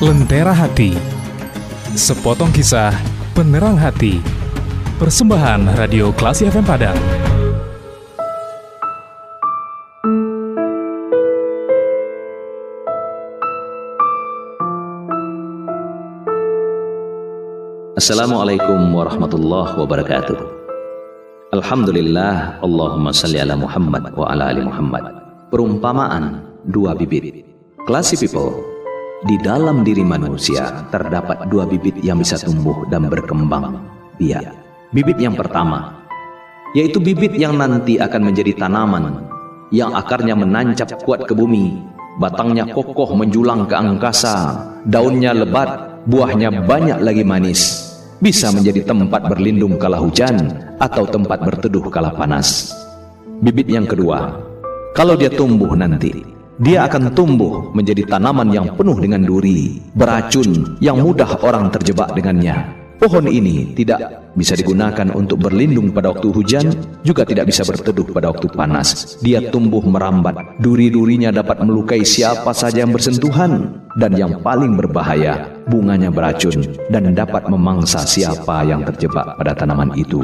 Lentera Hati. Sepotong kisah penerang hati. Persembahan Radio Klasi FM Padang. Assalamualaikum warahmatullahi wabarakatuh. Alhamdulillah Allahumma salli ala Muhammad wa ala ali Muhammad. Perumpamaan dua bibit. Classy people Di dalam diri manusia terdapat dua bibit yang bisa tumbuh dan berkembang biak Bibit yang pertama Yaitu bibit yang nanti akan menjadi tanaman Yang akarnya menancap kuat ke bumi Batangnya kokoh menjulang ke angkasa Daunnya lebat Buahnya banyak lagi manis bisa menjadi tempat berlindung kala hujan atau tempat berteduh kala panas. Bibit yang kedua, kalau dia tumbuh nanti, dia akan tumbuh menjadi tanaman yang penuh dengan duri, beracun yang mudah orang terjebak dengannya. Pohon ini tidak bisa digunakan untuk berlindung pada waktu hujan, juga tidak bisa berteduh pada waktu panas. Dia tumbuh merambat, duri-durinya dapat melukai siapa saja yang bersentuhan, dan yang paling berbahaya, bunganya beracun dan dapat memangsa siapa yang terjebak pada tanaman itu.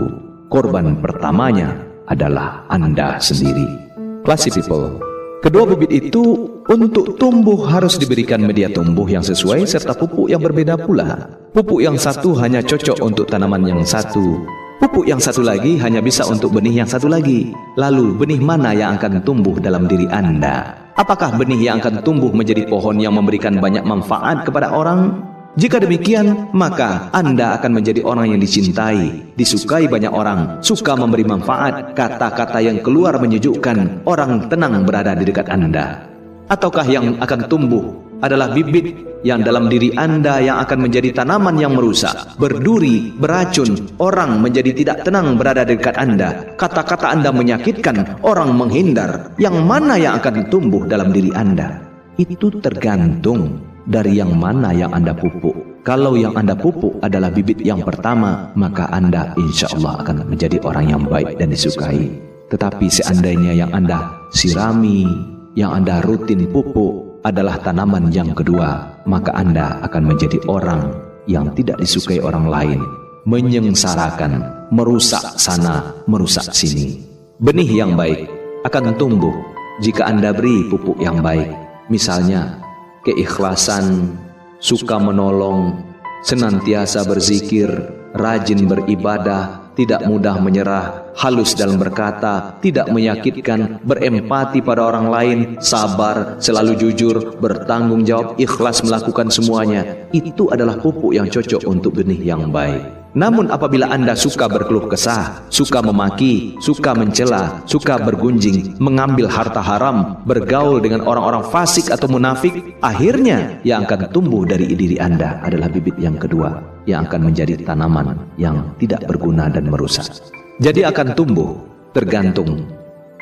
Korban pertamanya adalah Anda sendiri. Classy people, Kedua bibit itu untuk tumbuh harus diberikan media tumbuh yang sesuai serta pupuk yang berbeda pula. Pupuk yang satu hanya cocok untuk tanaman yang satu. Pupuk yang satu lagi hanya bisa untuk benih yang satu lagi. Lalu benih mana yang akan tumbuh dalam diri Anda? Apakah benih yang akan tumbuh menjadi pohon yang memberikan banyak manfaat kepada orang? Jika demikian, maka Anda akan menjadi orang yang dicintai, disukai banyak orang, suka memberi manfaat, kata-kata yang keluar menyejukkan, orang tenang berada di dekat Anda. Ataukah yang akan tumbuh adalah bibit yang dalam diri Anda yang akan menjadi tanaman yang merusak, berduri, beracun, orang menjadi tidak tenang berada di dekat Anda, kata-kata Anda menyakitkan, orang menghindar, yang mana yang akan tumbuh dalam diri Anda? Itu tergantung dari yang mana yang Anda pupuk. Kalau yang Anda pupuk adalah bibit yang pertama, maka Anda insya Allah akan menjadi orang yang baik dan disukai. Tetapi seandainya yang Anda sirami, yang Anda rutin pupuk adalah tanaman yang kedua, maka Anda akan menjadi orang yang tidak disukai orang lain, menyengsarakan, merusak sana, merusak sini. Benih yang baik akan tumbuh jika Anda beri pupuk yang baik. Misalnya, keikhlasan, suka menolong, senantiasa berzikir, rajin beribadah, tidak mudah menyerah, halus dalam berkata, tidak menyakitkan, berempati pada orang lain, sabar, selalu jujur, bertanggung jawab, ikhlas melakukan semuanya. Itu adalah pupuk yang cocok untuk benih yang baik. Namun apabila Anda suka berkeluh kesah, suka memaki, suka mencela, suka bergunjing, mengambil harta haram, bergaul dengan orang-orang fasik atau munafik, akhirnya yang akan tumbuh dari diri Anda adalah bibit yang kedua, yang akan menjadi tanaman yang tidak berguna dan merusak. Jadi akan tumbuh tergantung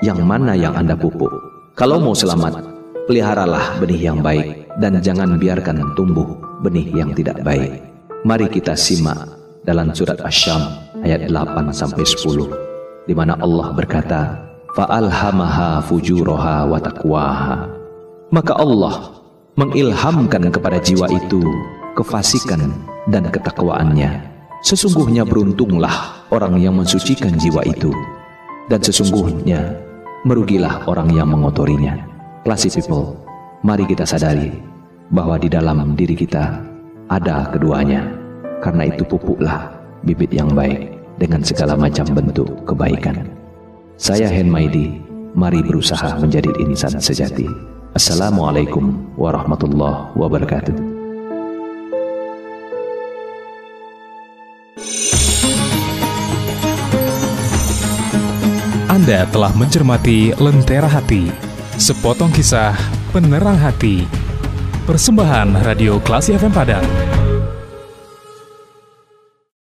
yang mana yang Anda pupuk. Kalau mau selamat, peliharalah benih yang baik dan jangan biarkan tumbuh benih yang tidak baik. Mari kita simak dalam surat Asy-Syam ayat 8 sampai 10 di mana Allah berkata fa'alhamaha fujuraha wa taqwaha. Maka Allah mengilhamkan kepada jiwa itu kefasikan dan ketakwaannya. Sesungguhnya beruntunglah orang yang mensucikan jiwa itu dan sesungguhnya merugilah orang yang mengotorinya. Classy people mari kita sadari bahwa di dalam diri kita ada keduanya karena itu pupuklah bibit yang baik dengan segala macam bentuk kebaikan. Saya Hen Maidi, mari berusaha menjadi insan sejati. Assalamualaikum warahmatullahi wabarakatuh. Anda telah mencermati Lentera Hati, sepotong kisah penerang hati. Persembahan Radio Klasi FM Padang.